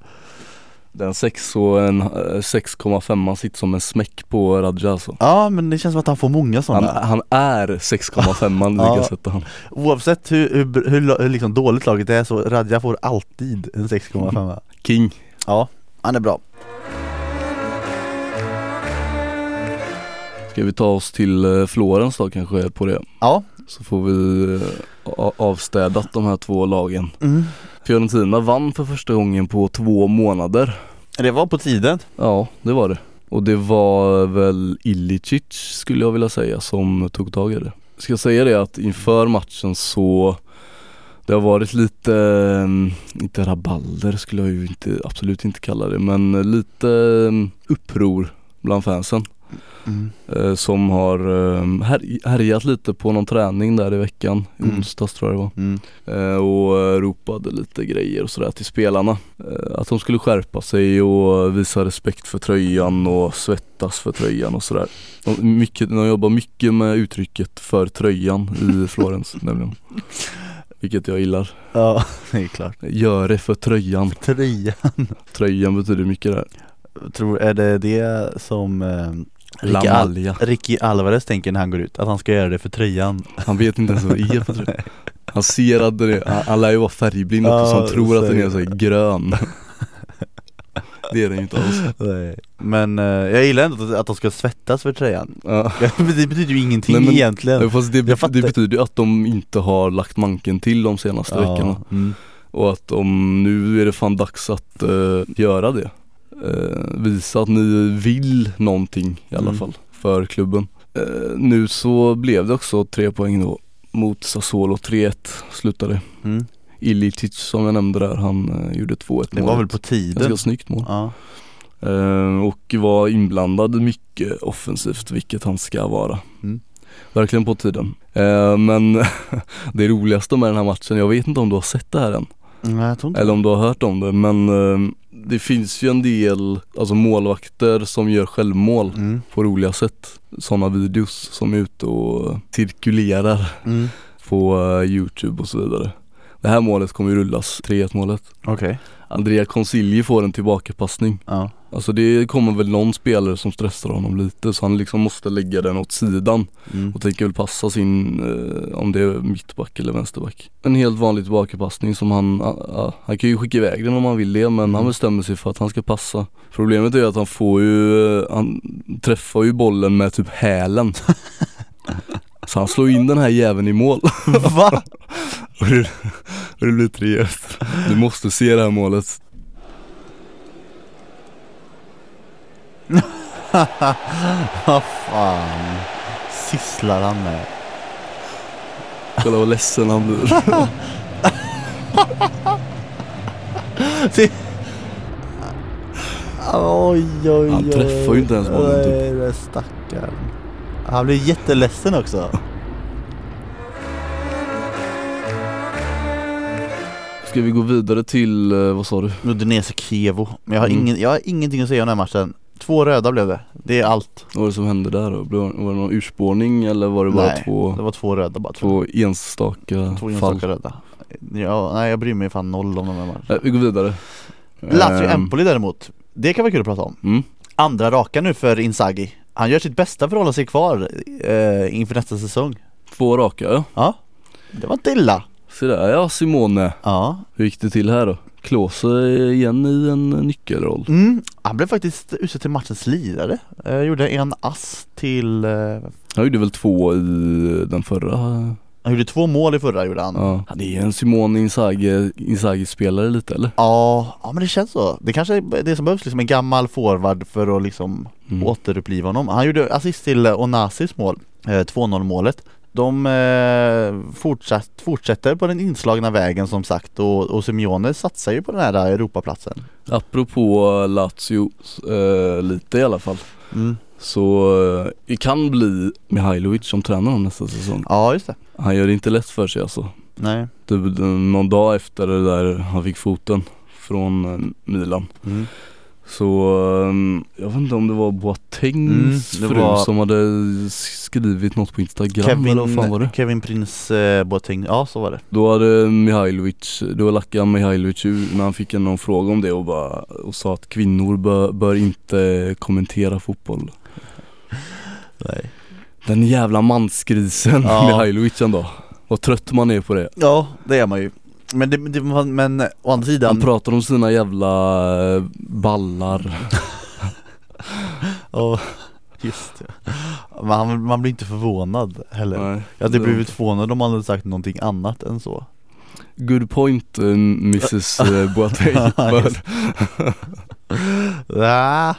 Den 6 och en eh, 6,5 sitter som en smäck på Radja alltså. Ja men det känns som att han får många Han, sådana han är 6,5 <laughs> Ja. sätta han. Oavsett hur, hur, hur, hur liksom dåligt laget är så Radja får alltid en 6,5 King. Ja, han är bra Ska vi ta oss till eh, Florens då kanske på det? Ja Så får vi eh, avstädat de här två lagen. mm. Fiorentina vann för första gången på två månader. Det var på tiden Ja, det var det. Och det var väl Ilicic skulle jag vilja säga som tog tag i det. Ska jag säga det att inför matchen så det har varit lite, eh, inte rabalder skulle jag ju inte, absolut inte kalla det, men lite eh, uppror bland fansen. Mm. Som har eh, här- härjat lite på någon träning där i veckan, i Mm. onsdags tror jag det var. Mm. Eh, och eh, ropade lite grejer och sådär till spelarna. Att de skulle skärpa sig och visa respekt för tröjan och svettas för tröjan och sådär. De, mycket, de jobbar mycket med uttrycket för tröjan i <laughs> Florens nämligen. Vilket jag gillar. Ja, det är klart Gör det för tröjan. Tröja Tröjan betyder mycket där. Tror, är det det som Ricky, Al-. Ricky Alvarez tänker när han går ut? Att han ska göra det för tröjan Han vet inte ens vad det är för tröja. <laughs> Han ser att den är, han, han lär ju vara färgblind också så han Ja, tror att den är så så är här grön. <laughs> Det är den ju inte alls. Nej. Men eh, jag gillar ändå att- att de ska svettas för tröjan Ja. <laughs> Det betyder ju ingenting Nej, men- egentligen Ja, Fast det, det betyder ju att de inte har lagt manken till de senaste veckorna mm. Och att om nu är det fan dags att eh, göra det Visa att ni vill någonting i alla Mm. fall för klubben Eh, Nu så blev det också tre poäng då mot Sassuolo 3-1 slutade Mm. Ilicic som jag nämnde där, han eh, gjorde 2-1 Det var målet. väl på tiden Ganska snyggt mål Ja, Eh, och var inblandad mycket offensivt, vilket han ska vara. Mm. Verkligen på tiden. Eh, men <laughs> det roligaste med den här matchen, jag vet inte om du har sett det här än, Nej jag tror inte eller om du har hört om det, men eh, det finns ju en del alltså målvakter som gör självmål mm. på roliga sätt. Sådana videos som är ute och cirkulerar Mm. på eh, youtube och så vidare. Det här målet kommer ju rullas, 3-1 målet. Okej, Andrea Consigli får en tillbakapassning ja Alltså det kommer väl någon spelare som stressar honom lite så han liksom måste lägga den åt sidan mm. och tänker väl passa sin, eh, om det är mittback eller vänsterback. En helt vanlig tillbakapassning som han, ah, ah, han kan ju skicka iväg den om han vill det men Mm. han bestämmer sig för att han ska passa. Problemet är att han får ju, eh, han träffar ju bollen med typ hälen. <laughs> så han slår in den här jäveln i mål. Va? <laughs> och det, och det blir 3 Du måste se det här målet. <laughs> Vad fan sysslar han med? Kolla vad ledsen han blir. <laughs> Oj oj oj Han träffar ju inte ens bollen, typ. Nej det stackarn Han blir jätteledsen också Ska vi gå vidare till, eh, vad sa du? Udinese Kievo Men jag har, Mm. ingen, jag har ingenting att säga om den här matchen Två röda blev det, det är allt Vad var det som hände där då? Var det någon urspårning eller var det bara Nej, två, Det var två röda bara två enstaka. Två fall? enstaka röda ja, Nej jag bryr mig fan noll om de här matcherna vi går vidare Lazio Ehm, däremot Det kan vara kul att prata om mm. Andra raka nu för Inzaghi Han gör sitt bästa för att hålla sig kvar eh, inför nästa säsong Två raka ja. Ja Det var inte illa Se där ja Simone. Ja Hur gick det till här då? Klose igen i en nyckelroll. mm. Han blev faktiskt utsedd till matchens lirare eh, Gjorde en ass till eh, Han gjorde väl två i den förra Han gjorde två mål i förra gjorde han Ja, det är en Simone Inzaghi, Inzaghi-spelare lite eller? Ja, ja men det känns så. Det kanske är det som behövs, liksom en gammal forward för att liksom Mm. återuppliva honom. Han gjorde assist till Onasis mål, eh, 2-0 målet. De eh, fortsatt, fortsätter på den inslagna vägen som sagt och, och Simeone satsar ju på den här Europaplatsen. Apropå Lazio, eh, lite i alla fall Mm. Så eh, det kan bli Mihailovic som tränar dem nästa säsong Ja, just det. Han gör det inte lätt för sig alltså Nej. det, Någon dag efter det där han fick foten från eh, Milan Mm. Så eh, jag vet inte om det var Boatengs Mm, fru var- som hade skrivit något på Instagram eller vad fan var det? Kevin Prince eh, Boateng, ja så var det. Då hade Mihailovic, då lackade Mihailovic ur när han fick en någon fråga om det och, bara, och sa att kvinnor bör, bör inte kommentera fotboll <laughs> Nej. Den jävla mansgrisen Ja. <laughs> Mihailovic ändå Vad trött man är på det Ja, det är man ju. Men, det, det, men å andra sidan Han pratar om sina jävla eh, ballar <laughs> Ja, just det. Man, man blir inte förvånad heller. Nej, Jag hade det- blivit förvånad om man hade sagt någonting annat än så. Good point eh, Mrs <laughs> eh, Boateng <laughs>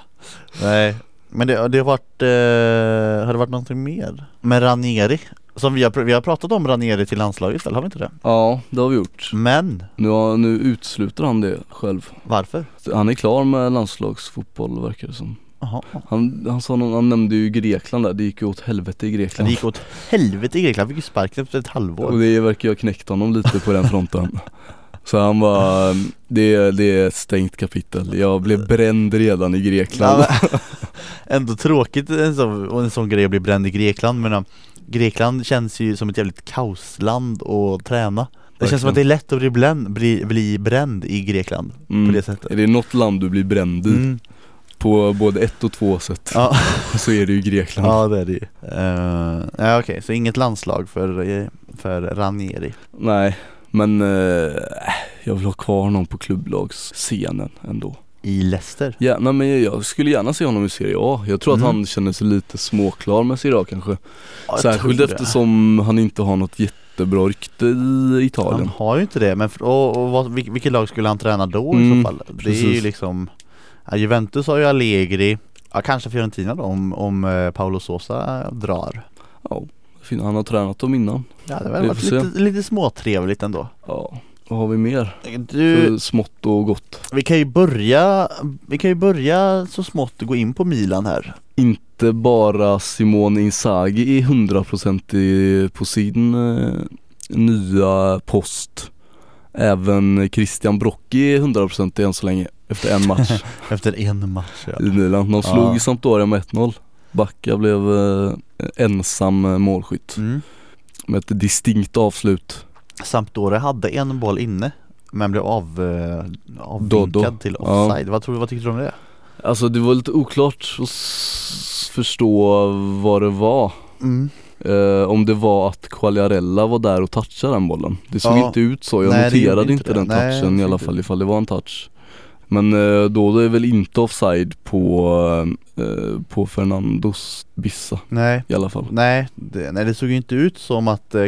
nej. Men det, det har varit, eh, har det varit någonting mer? Med Ranieri, som vi har, vi har pratat om Ranieri till landslaget väl, har vi inte det? Ja det har vi gjort Men, nu, har, nu utesluter han det själv varför? Han är klar med landslagsfotboll verkar det som Jaha. Han, han, sa någon, han nämnde ju Grekland där, det gick ju åt helvete i Det Grekland gick åt helvete i Grekland, fick ju sparken efter ett Och halvår. det verkar ju ha knäckt honom lite på den fronten <laughs> Så han var, det, det är ett stängt kapitel. Jag blev bränd redan i Grekland Ja, <laughs> ändå tråkigt en sån, och en sån grej att bli bränd i Grekland men Grekland känns ju som ett jävligt kaosland att träna. Det känns som att det är lätt att bli, bländ, bli, bli bränd i Grekland Mm. på det sättet. Är det något land du blir bränd i? Mm. på både ett och två sätt. Ja, <laughs> så är det ju Grekland. Ja det är det ju. Uh, Ja okej, så inget landslag för, för Ranieri? Nej, men eh, jag vill ha kvar någon på klubblagsscenen ändå I Leicester Gärna, men jag skulle gärna se honom i Serie A. Jag tror Mm. att han känner sig lite småklar med Serie A kanske. ja, Särskilt eftersom han inte har något jättebra rykte i Italien. Han har ju inte det, men för, och, och vad, vil- vilket lag skulle han träna då i Mm, så fall? Det är ju liksom ja, Juventus har ju Allegri Ja kanske Fiorentina då om, om eh, Paolo Sosa drar Ja, han har tränat dem innan. Ja det har varit se. lite, lite småtrevligt ändå Ja, vad har vi mer du, för smått och gott? vi kan ju börja Vi kan ju börja så smått gå in på Milan här Inte bara Simone Inzaghi är 100% på sin eh, nya post. Även Christian Brocchi är 100% än så länge efter en match <laughs> Efter en match ja. i Milan. De Ja. slog Sampdoria med 1-0. Backa blev eh, ensam målskytt mm. med ett distinkt avslut. Sampdoria hade en boll inne Men blev av, eh, avvinkad till Ja. offside vad, tror, vad tyckte du om det? Alltså det var lite oklart att förstå vad det var. Mm. Eh, om det var att Quagliarella var där och touchade den bollen. Det såg Ja. inte ut så, jag Nej, noterade inte inte den touchen i alla fall ifall det var en touch. Men eh, då är det väl inte offside på, eh, på Fernandos bissa Nej i alla fall. Nej det, nej, det såg ju inte ut som att eh,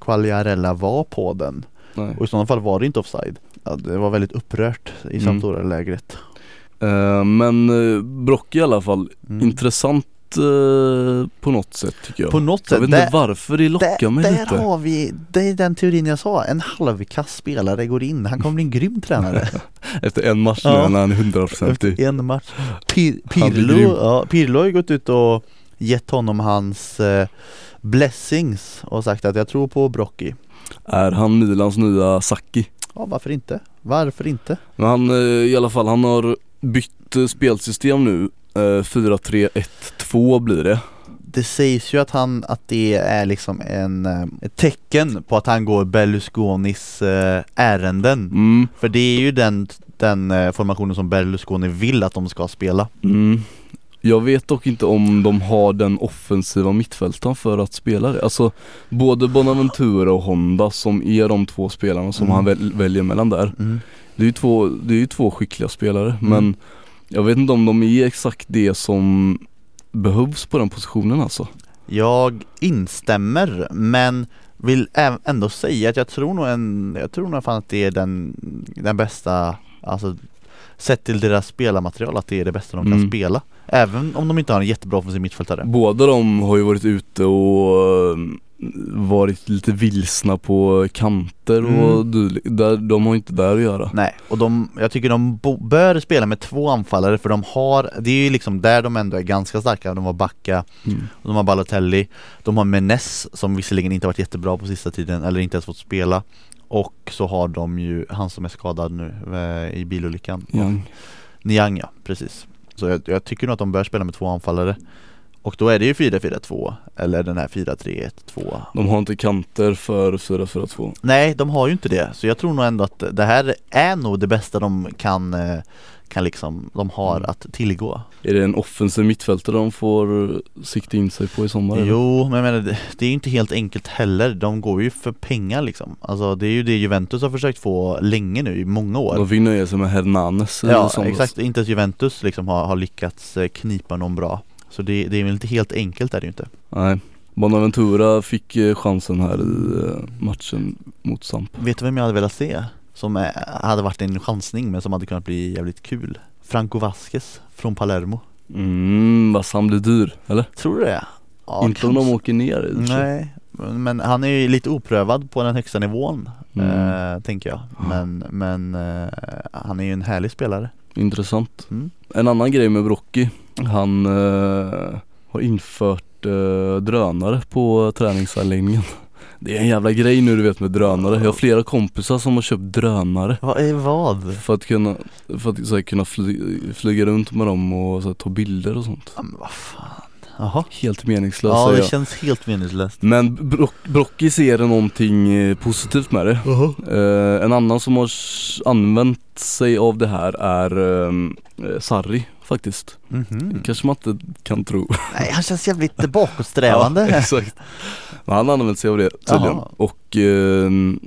Quagliarella var på den Nej. Och i sådana fall var det inte offside ja, Det var väldigt upprört i Mm. Sampdoria-lägret Eh, men eh, Brock i alla fall, mm. intressant eh, på något sätt tycker jag. På något jag sätt, vet inte där, varför det lockar där, mig där lite. har vi, det är den teorin jag sa, en halvkass spelare går in, han kommer bli en grym tränare <laughs> Efter en match Ja. nu när han är 100% i. Efter en match Pir. Pirlo, ja, Pirlo har ju gått ut och gett honom hans eh, blessings och sagt att jag tror på Brocchi Är han Milans nya Sacchi? Ja varför inte? Varför inte? Men han eh, i alla fall, han har bytt eh, spelsystem nu. Eh, 4-3-1-2 blir det. Det sägs ju att han, att det är liksom en, eh, ett tecken på att han går Berlusconis eh, ärenden Mm, För det är ju den, den eh, formationen som Berlusconi vill att de ska spela mm. Jag vet dock inte om de har den offensiva mittfältaren för att spela det. Alltså både Bonaventura och Honda som är de två spelarna som Mm. han väl, väljer mellan där. Det är ju två, det är ju två skickliga spelare Mm. men jag vet inte om de är exakt det som behövs på den positionen alltså. Jag instämmer men vill ändå säga att jag tror nog en, jag tror nog fan att det är den, den bästa, alltså sett till deras spelarmaterial att det är det bästa de kan Mm. spela. Även om de inte har en jättebra offensiv mittfältare. Båda de har ju varit ute och eh, varit lite vilsna på kanter och Mm. Där, de har inte där att göra. Nej, och de, jag tycker de bo, bör spela med två anfallare för de har, det är ju liksom där de ändå är ganska starka. De har Backa, Mm. de har Balotelli, de har Menes som visserligen inte varit jättebra på sista tiden eller inte ens fått spela. Och så har de ju han som är skadad nu eh, i bilolyckan. Young. Niang ja, precis. Så jag, jag tycker nog att de bör spela med två anfallare. Och då är det ju 4-4-2 eller den här 4-3-1-2 De har inte kanter för 4-4-2. Nej, de har ju inte det. Så jag tror nog ändå att det här är nog det bästa de kan, eh, kan liksom, de har Mm. att tillgå. Är det en offensiv mittfältare de får sikta in sig på i sommar? eller? Jo, men jag menar, det, är ju inte helt enkelt heller. De går ju för pengar liksom. Alltså det är ju det Juventus har försökt få länge nu, i många år. De fick nöja sig med Hernanes Ja, exakt. Inte ens Juventus liksom har, har lyckats eh, knipa någon bra. Så det, det är väl inte helt enkelt är det ju inte. Nej. Bonaventura fick eh, chansen här i eh, matchen mot Samp. Vet du vem jag hade velat se? Som eh, hade varit en chansning men som hade kunnat bli jävligt kul. Franco Vasquez från Palermo. Mm, vad han blir dyr, eller? Tror du det? Ja, inte om de åker ner i. Nej, men han är ju lite oprövad på den högsta nivån Mm. eh, Tänker jag Men, men eh, han är ju en härlig spelare Intressant. mm. En annan grej med Brocky, han eh, har infört eh, drönare på träningsanläggningen. Det är en jävla grej nu du vet med drönare. Jag har flera kompisar som har köpt drönare Vad är vad? för att kunna, för att, så här, kunna fly, flyga runt med dem och så här, ta bilder och sånt. Ja, men vad fan Jaha Helt meningslöst Ja det jag. känns helt meningslöst Men Brock, Brocky ser någonting eh, positivt med det. Eh, en annan som har använt sig av det här är eh, Sarri faktiskt. Mhm. Kanske man inte kan tro. Nej han känns jävligt bakåtsträvande <laughs> Ja, exakt. <laughs> Men han använt sig av det tydligen. Jaha. Och ehm,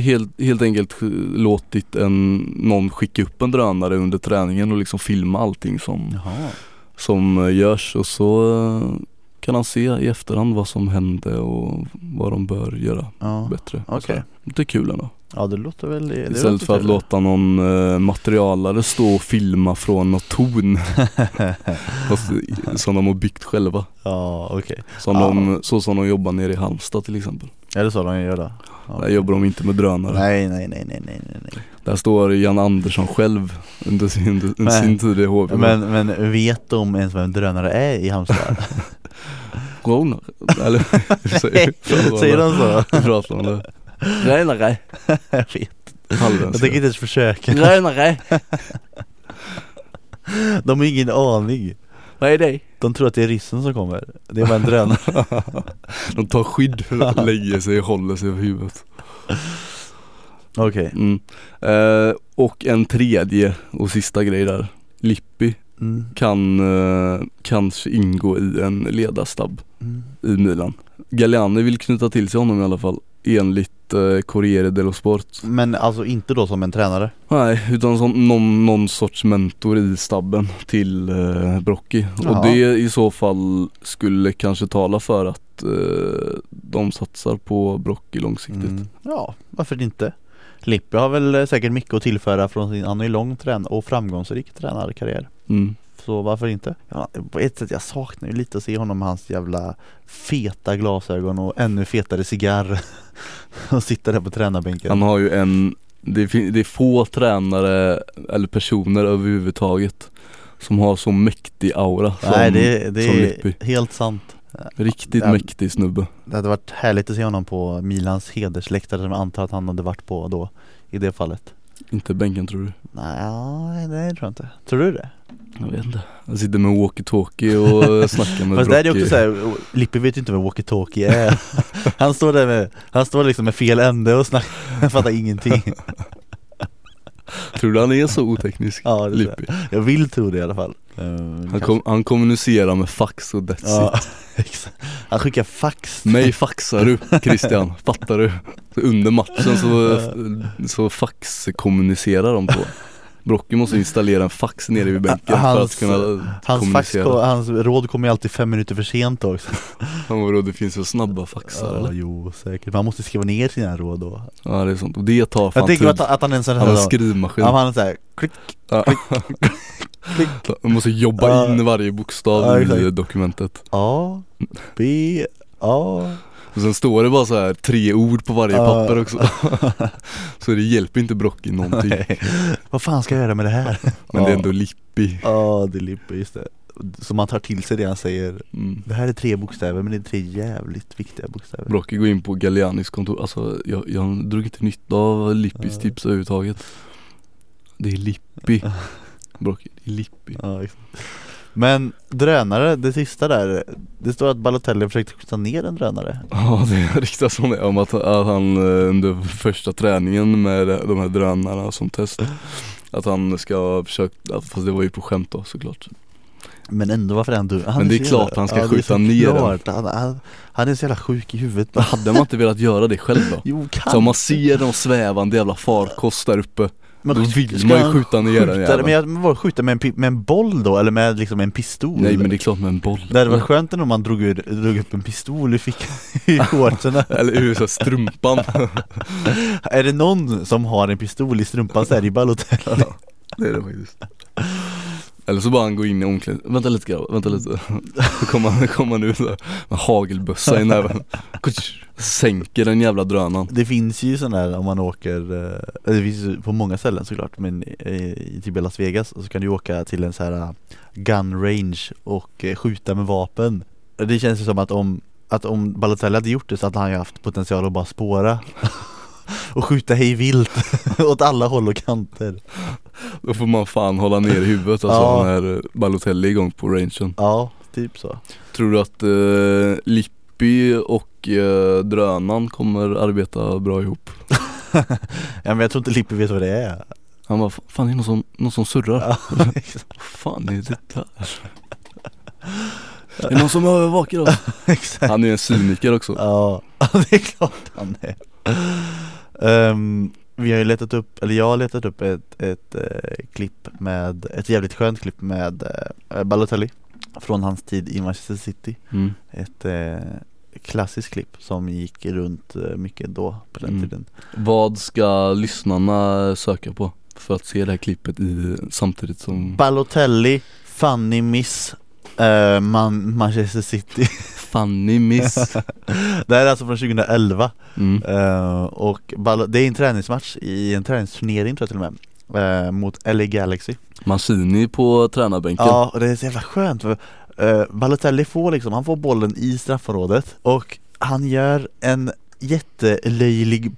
helt, helt enkelt låtit en, någon skicka upp en drönare under träningen och liksom filma allting som, Jaha som eh, görs och så eh, kan han se i efterhand vad som hände och vad de bör göra Ja, bättre. här. Det är kul ändå. Ja det låter väl det Istället låter för att trevligt. låta någon eh, materialare stå och filma från något torn <laughs> som de har byggt själva. Ja okej Som Ja. de, så som de jobbar nere i Halmstad till exempel. Är det så de gör då? Ja. Där jobbar de inte med drönare. Nej nej nej nej nej nej Där står Jan Andersson själv under sin, under Men- sin tid i HV. men, men vet de ens vem drönare är i Halmstad? <laughs> Drönare? Eller <laughs> säger, Säger de så? Pratar de det? Drönare? <laughs> jag vet Jag tänker inte ens försöka Drönare? <laughs> De har ingen aning Vad är det? De tror att det är ryssen som kommer Det är bara en drönare <laughs> De tar skydd, lägger sig och håller sig över huvudet. Okej Mm. Eh, och en tredje och sista grej där. Lippi mm. kan eh, kanske ingå i en ledarstab mm. i Milan. Galliani vill knyta till sig honom i alla fall enligt eh, Corriere dello Sport. Men alltså inte då som en tränare? Nej, utan som någon, någon sorts mentor i stabben till eh, Brocchi. Ja. Och det i så fall skulle kanske tala för att eh, de satsar på Brocchi långsiktigt. Mm. Ja, varför inte? Lippi har väl eh, säkert mycket att tillföra från sin, han ju lång trän och framgångsrik tränarkarriär Mm. Så varför inte? Ja, på ett sätt jag saknar ju lite att se honom med hans jävla feta glasögon och ännu fetare cigarr <laughs> och sitta där på tränarbänken Han har ju en, det, fin- det är få tränare eller personer överhuvudtaget som har så mäktig aura som, Nej det, det som är Lippi. helt sant Riktigt Ja. mäktig snubbe. Det hade varit härligt att se honom på Milans hedersläktare som jag antar att han hade varit på då I det fallet Inte bänken tror du? Nej, det tror jag inte Tror du det? Jag vet inte. Han sitter med walkie-talkie och <laughs> snackar med Fast där är det också såhär, Lippi vet ju inte vad walkie-talkie är <laughs> Han står där med, han står liksom med fel ände och snackar, han fattar ingenting Tror du han är så oteknisk? Ja, det tror jag. Lippi. Jag vill tro det i alla fall Han, kanske. kom, han kommunicerar med fax och that's Ja, it. <laughs> exakt Han skickar fax Mig faxar du Christian, fattar du? Så under matchen så, så fax kommunicerar de på Brocke måste installera en fax nere vid bänken för att Hans- kunna Hans, fax, hans råd kommer ju alltid fem minuter för sent också <laughs> Han vadå, det finns ju snabba faxar Ja, eller? jo säkert, man måste skriva ner sina råd då Ja det är sånt, och det tar fan Jag tänker att, att han är en sån Han har en här skrivmaskin. Ja, han är såhär, klick, Ja. klick <laughs> Man måste jobba Ja. in varje bokstav Ja, i dokumentet. A, B, A Och sen står det bara så här tre ord på varje papper också. <laughs> så det hjälper inte Brocke någonting. Nej. Vad fan ska jag göra med det här? Men det är ändå Lippi. Ja, det är Lippe, just det Så man tar till sig det han säger Mm. Det här är tre bokstäver men det är tre jävligt viktiga bokstäver Brocke går in på Gallianis kontor, alltså jag, jag drog inte nytta av Lippis Ja. tips överhuvudtaget. Det är Lippi. <laughs> Brocke, det är Lippi. Ja, exakt. Men drönare, det sista där Det står att Balotelli försökte skjuta ner en drönare Ja det riktas om det, om att, att han eh, under första träningen med de här drönarna som test Att han ska ha försökt, fast det var ju på skämt då såklart Men ändå varför är han dum? Han Men det är klart jävla- han ska är skjuta ner den. Han, han, han är så jävla sjuk i huvudet Hade man inte velat göra det själv då? <laughs> Jo kan Så man ser någon svävande jävla farkost där uppe Men Då vill man ju skjuta ner den skjuta- jäveln. Men jag, vad, skjuta med en, med en boll då? Eller med liksom en pistol? Nej men det är klart med en boll Det hade varit skönt om man drog, ur, drog upp en pistol i fickan i <laughs> shortsen Eller ur så strumpan <laughs> Är det någon som har en pistol i strumpan så är det ju Balotelli Det är det faktiskt eller så bara han går in i omklädningsrummet, vänta lite grabbar, vänta lite. Så kommer han, kom han ut där med hagelbössa i näven. Sänker den jävla drönaren. Det finns ju sådana här om man åker, eh, det finns ju på många ställen såklart men i, typ Las Vegas så kan du åka till en sån här eh, gun range och eh, skjuta med vapen. Det känns ju som att om, att om Balotelli hade gjort det så hade han ju haft potential att bara spåra <laughs> och skjuta hej vilt <laughs> åt alla håll och kanter. Då får man fan hålla ner huvudet alltså Ja. när eh, Balotelli är igång på rangen Ja, typ så Tror du att eh, Lippi och eh, drönaren kommer arbeta bra ihop? <laughs> Ja men jag tror inte Lippi vet vad det är Han bara, fan det är någon som, någon som surrar Ja, <laughs> fan är det där? Är det någon som övervakar oss? <laughs> Han är ju en cyniker också Ja, det är klart han är Ehm, Vi har ju letat upp, eller jag har letat upp ett, ett eh, klipp med, ett jävligt skönt klipp med eh, Balotelli Från hans tid i Manchester City mm. Ett eh, klassiskt klipp som gick runt eh, mycket då på den Mm. tiden Vad ska lyssnarna söka på för att se det här klippet i, samtidigt som Balotelli, funny miss eh, man, Manchester City. <laughs> Funny miss. <laughs> Det här är alltså från 2011 mm. Eh, och det är en träningsmatch i en träningsturnering tror jag till och med eh, Mot LA Galaxy. Mancini på tränarbänken. Ja, och det är så jävla skönt för uh, Balotelli får liksom, han får bollen i straffområdet och han gör en jättelöjlig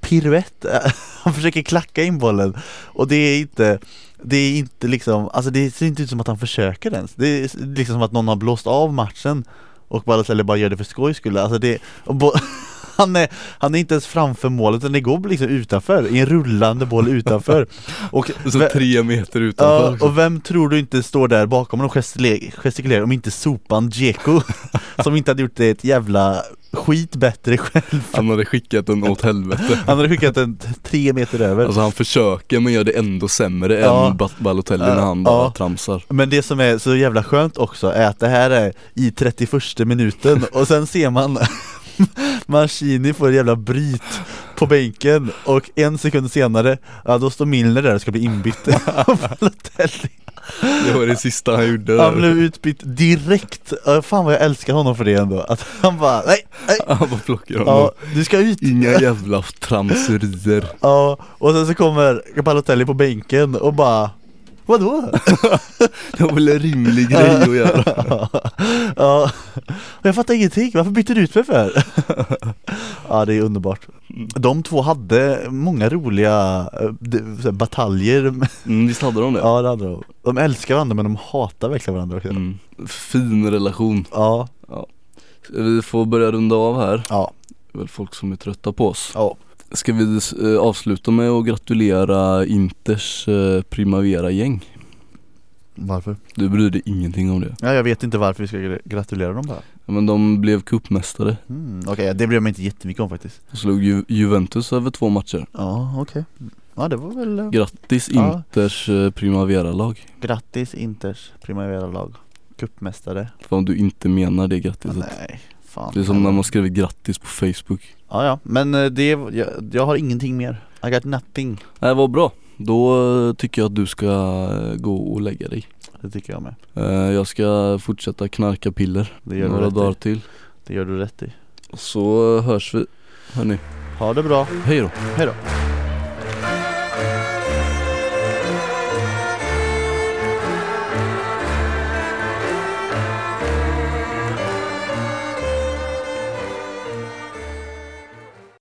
piruett <laughs> Han försöker klacka in bollen. Och det är inte det är inte liksom, alltså det ser inte ut som att han försöker ens. Det är liksom som att någon har blåst av matchen och Balotelli bara gör det för skojs skull. Alltså det, och bo- <laughs> han, är, han är inte ens framför målet utan det går liksom utanför, i en rullande boll utanför <laughs> och, Så tre meter utanför också. och vem tror du inte står där bakom och gestikulerar, om inte sopan Dzeko <laughs> Som inte hade gjort det ett jävla skit bättre själv Han hade skickat den åt helvete <laughs> Han hade skickat den tre meter över Alltså han försöker men gör det ändå sämre Ja. än Ba- Balotelli Ja, när han bara ja. tramsar Men det som är så jävla skönt också är att det här är i 31 minuten och sen ser man <laughs> Mancini får ett jävla bryt på bänken och en sekund senare, ja då står Milner där och ska bli inbytt. <laughs> Det var det sista han gjorde. Han blev utbytt direkt, fan vad jag älskar honom för det ändå. Att han bara, nej, nej, <laughs> Han bara plockar honom. Ja, du ska ut. Inga jävla tramserier Ja, och sen så kommer Balotelli på bänken och bara Vadå? <laughs> Det var väl en rimlig grej att göra. <laughs> Ja, jag fattar ingenting, varför bytte du ut mig för? <laughs> ja det är underbart. De två hade många roliga eh, bataljer. Mm, Visst hade de det? Ja det hade de. De älskar varandra men de hatar verkligen varandra också. Mm. Fin relation. Ja, Vi får börja runda av här? Ja, Det är väl folk som är trötta på oss. Ja Ska vi eh, avsluta med att gratulera Inters eh, Primavera-gäng? Varför? Du bryr dig ingenting om det Ja, jag vet inte varför vi ska gra- gratulera dem bara ja, Men de blev cupmästare mm, Okej, det bryr jag mig inte jättemycket om faktiskt och slog Ju- Juventus över två matcher Ja, okej Ja det var väl eh, Grattis Ja. Inters Primavera-lag. Grattis Inters Primavera-lag Cupmästare För om du inte menar det grattiset. Nej, fan Det är som när man skriver grattis på Facebook. Ja ja, men eh, det, jag, jag har ingenting mer I got nothing Nej vad bra. Då eh, tycker jag att du ska eh, gå och lägga dig. Det tycker jag med Jag ska fortsätta knarka piller Det gör några dagar i. till. Det gör du rätt i så hörs vi. Hörni, Ha det bra, hej då. hejdå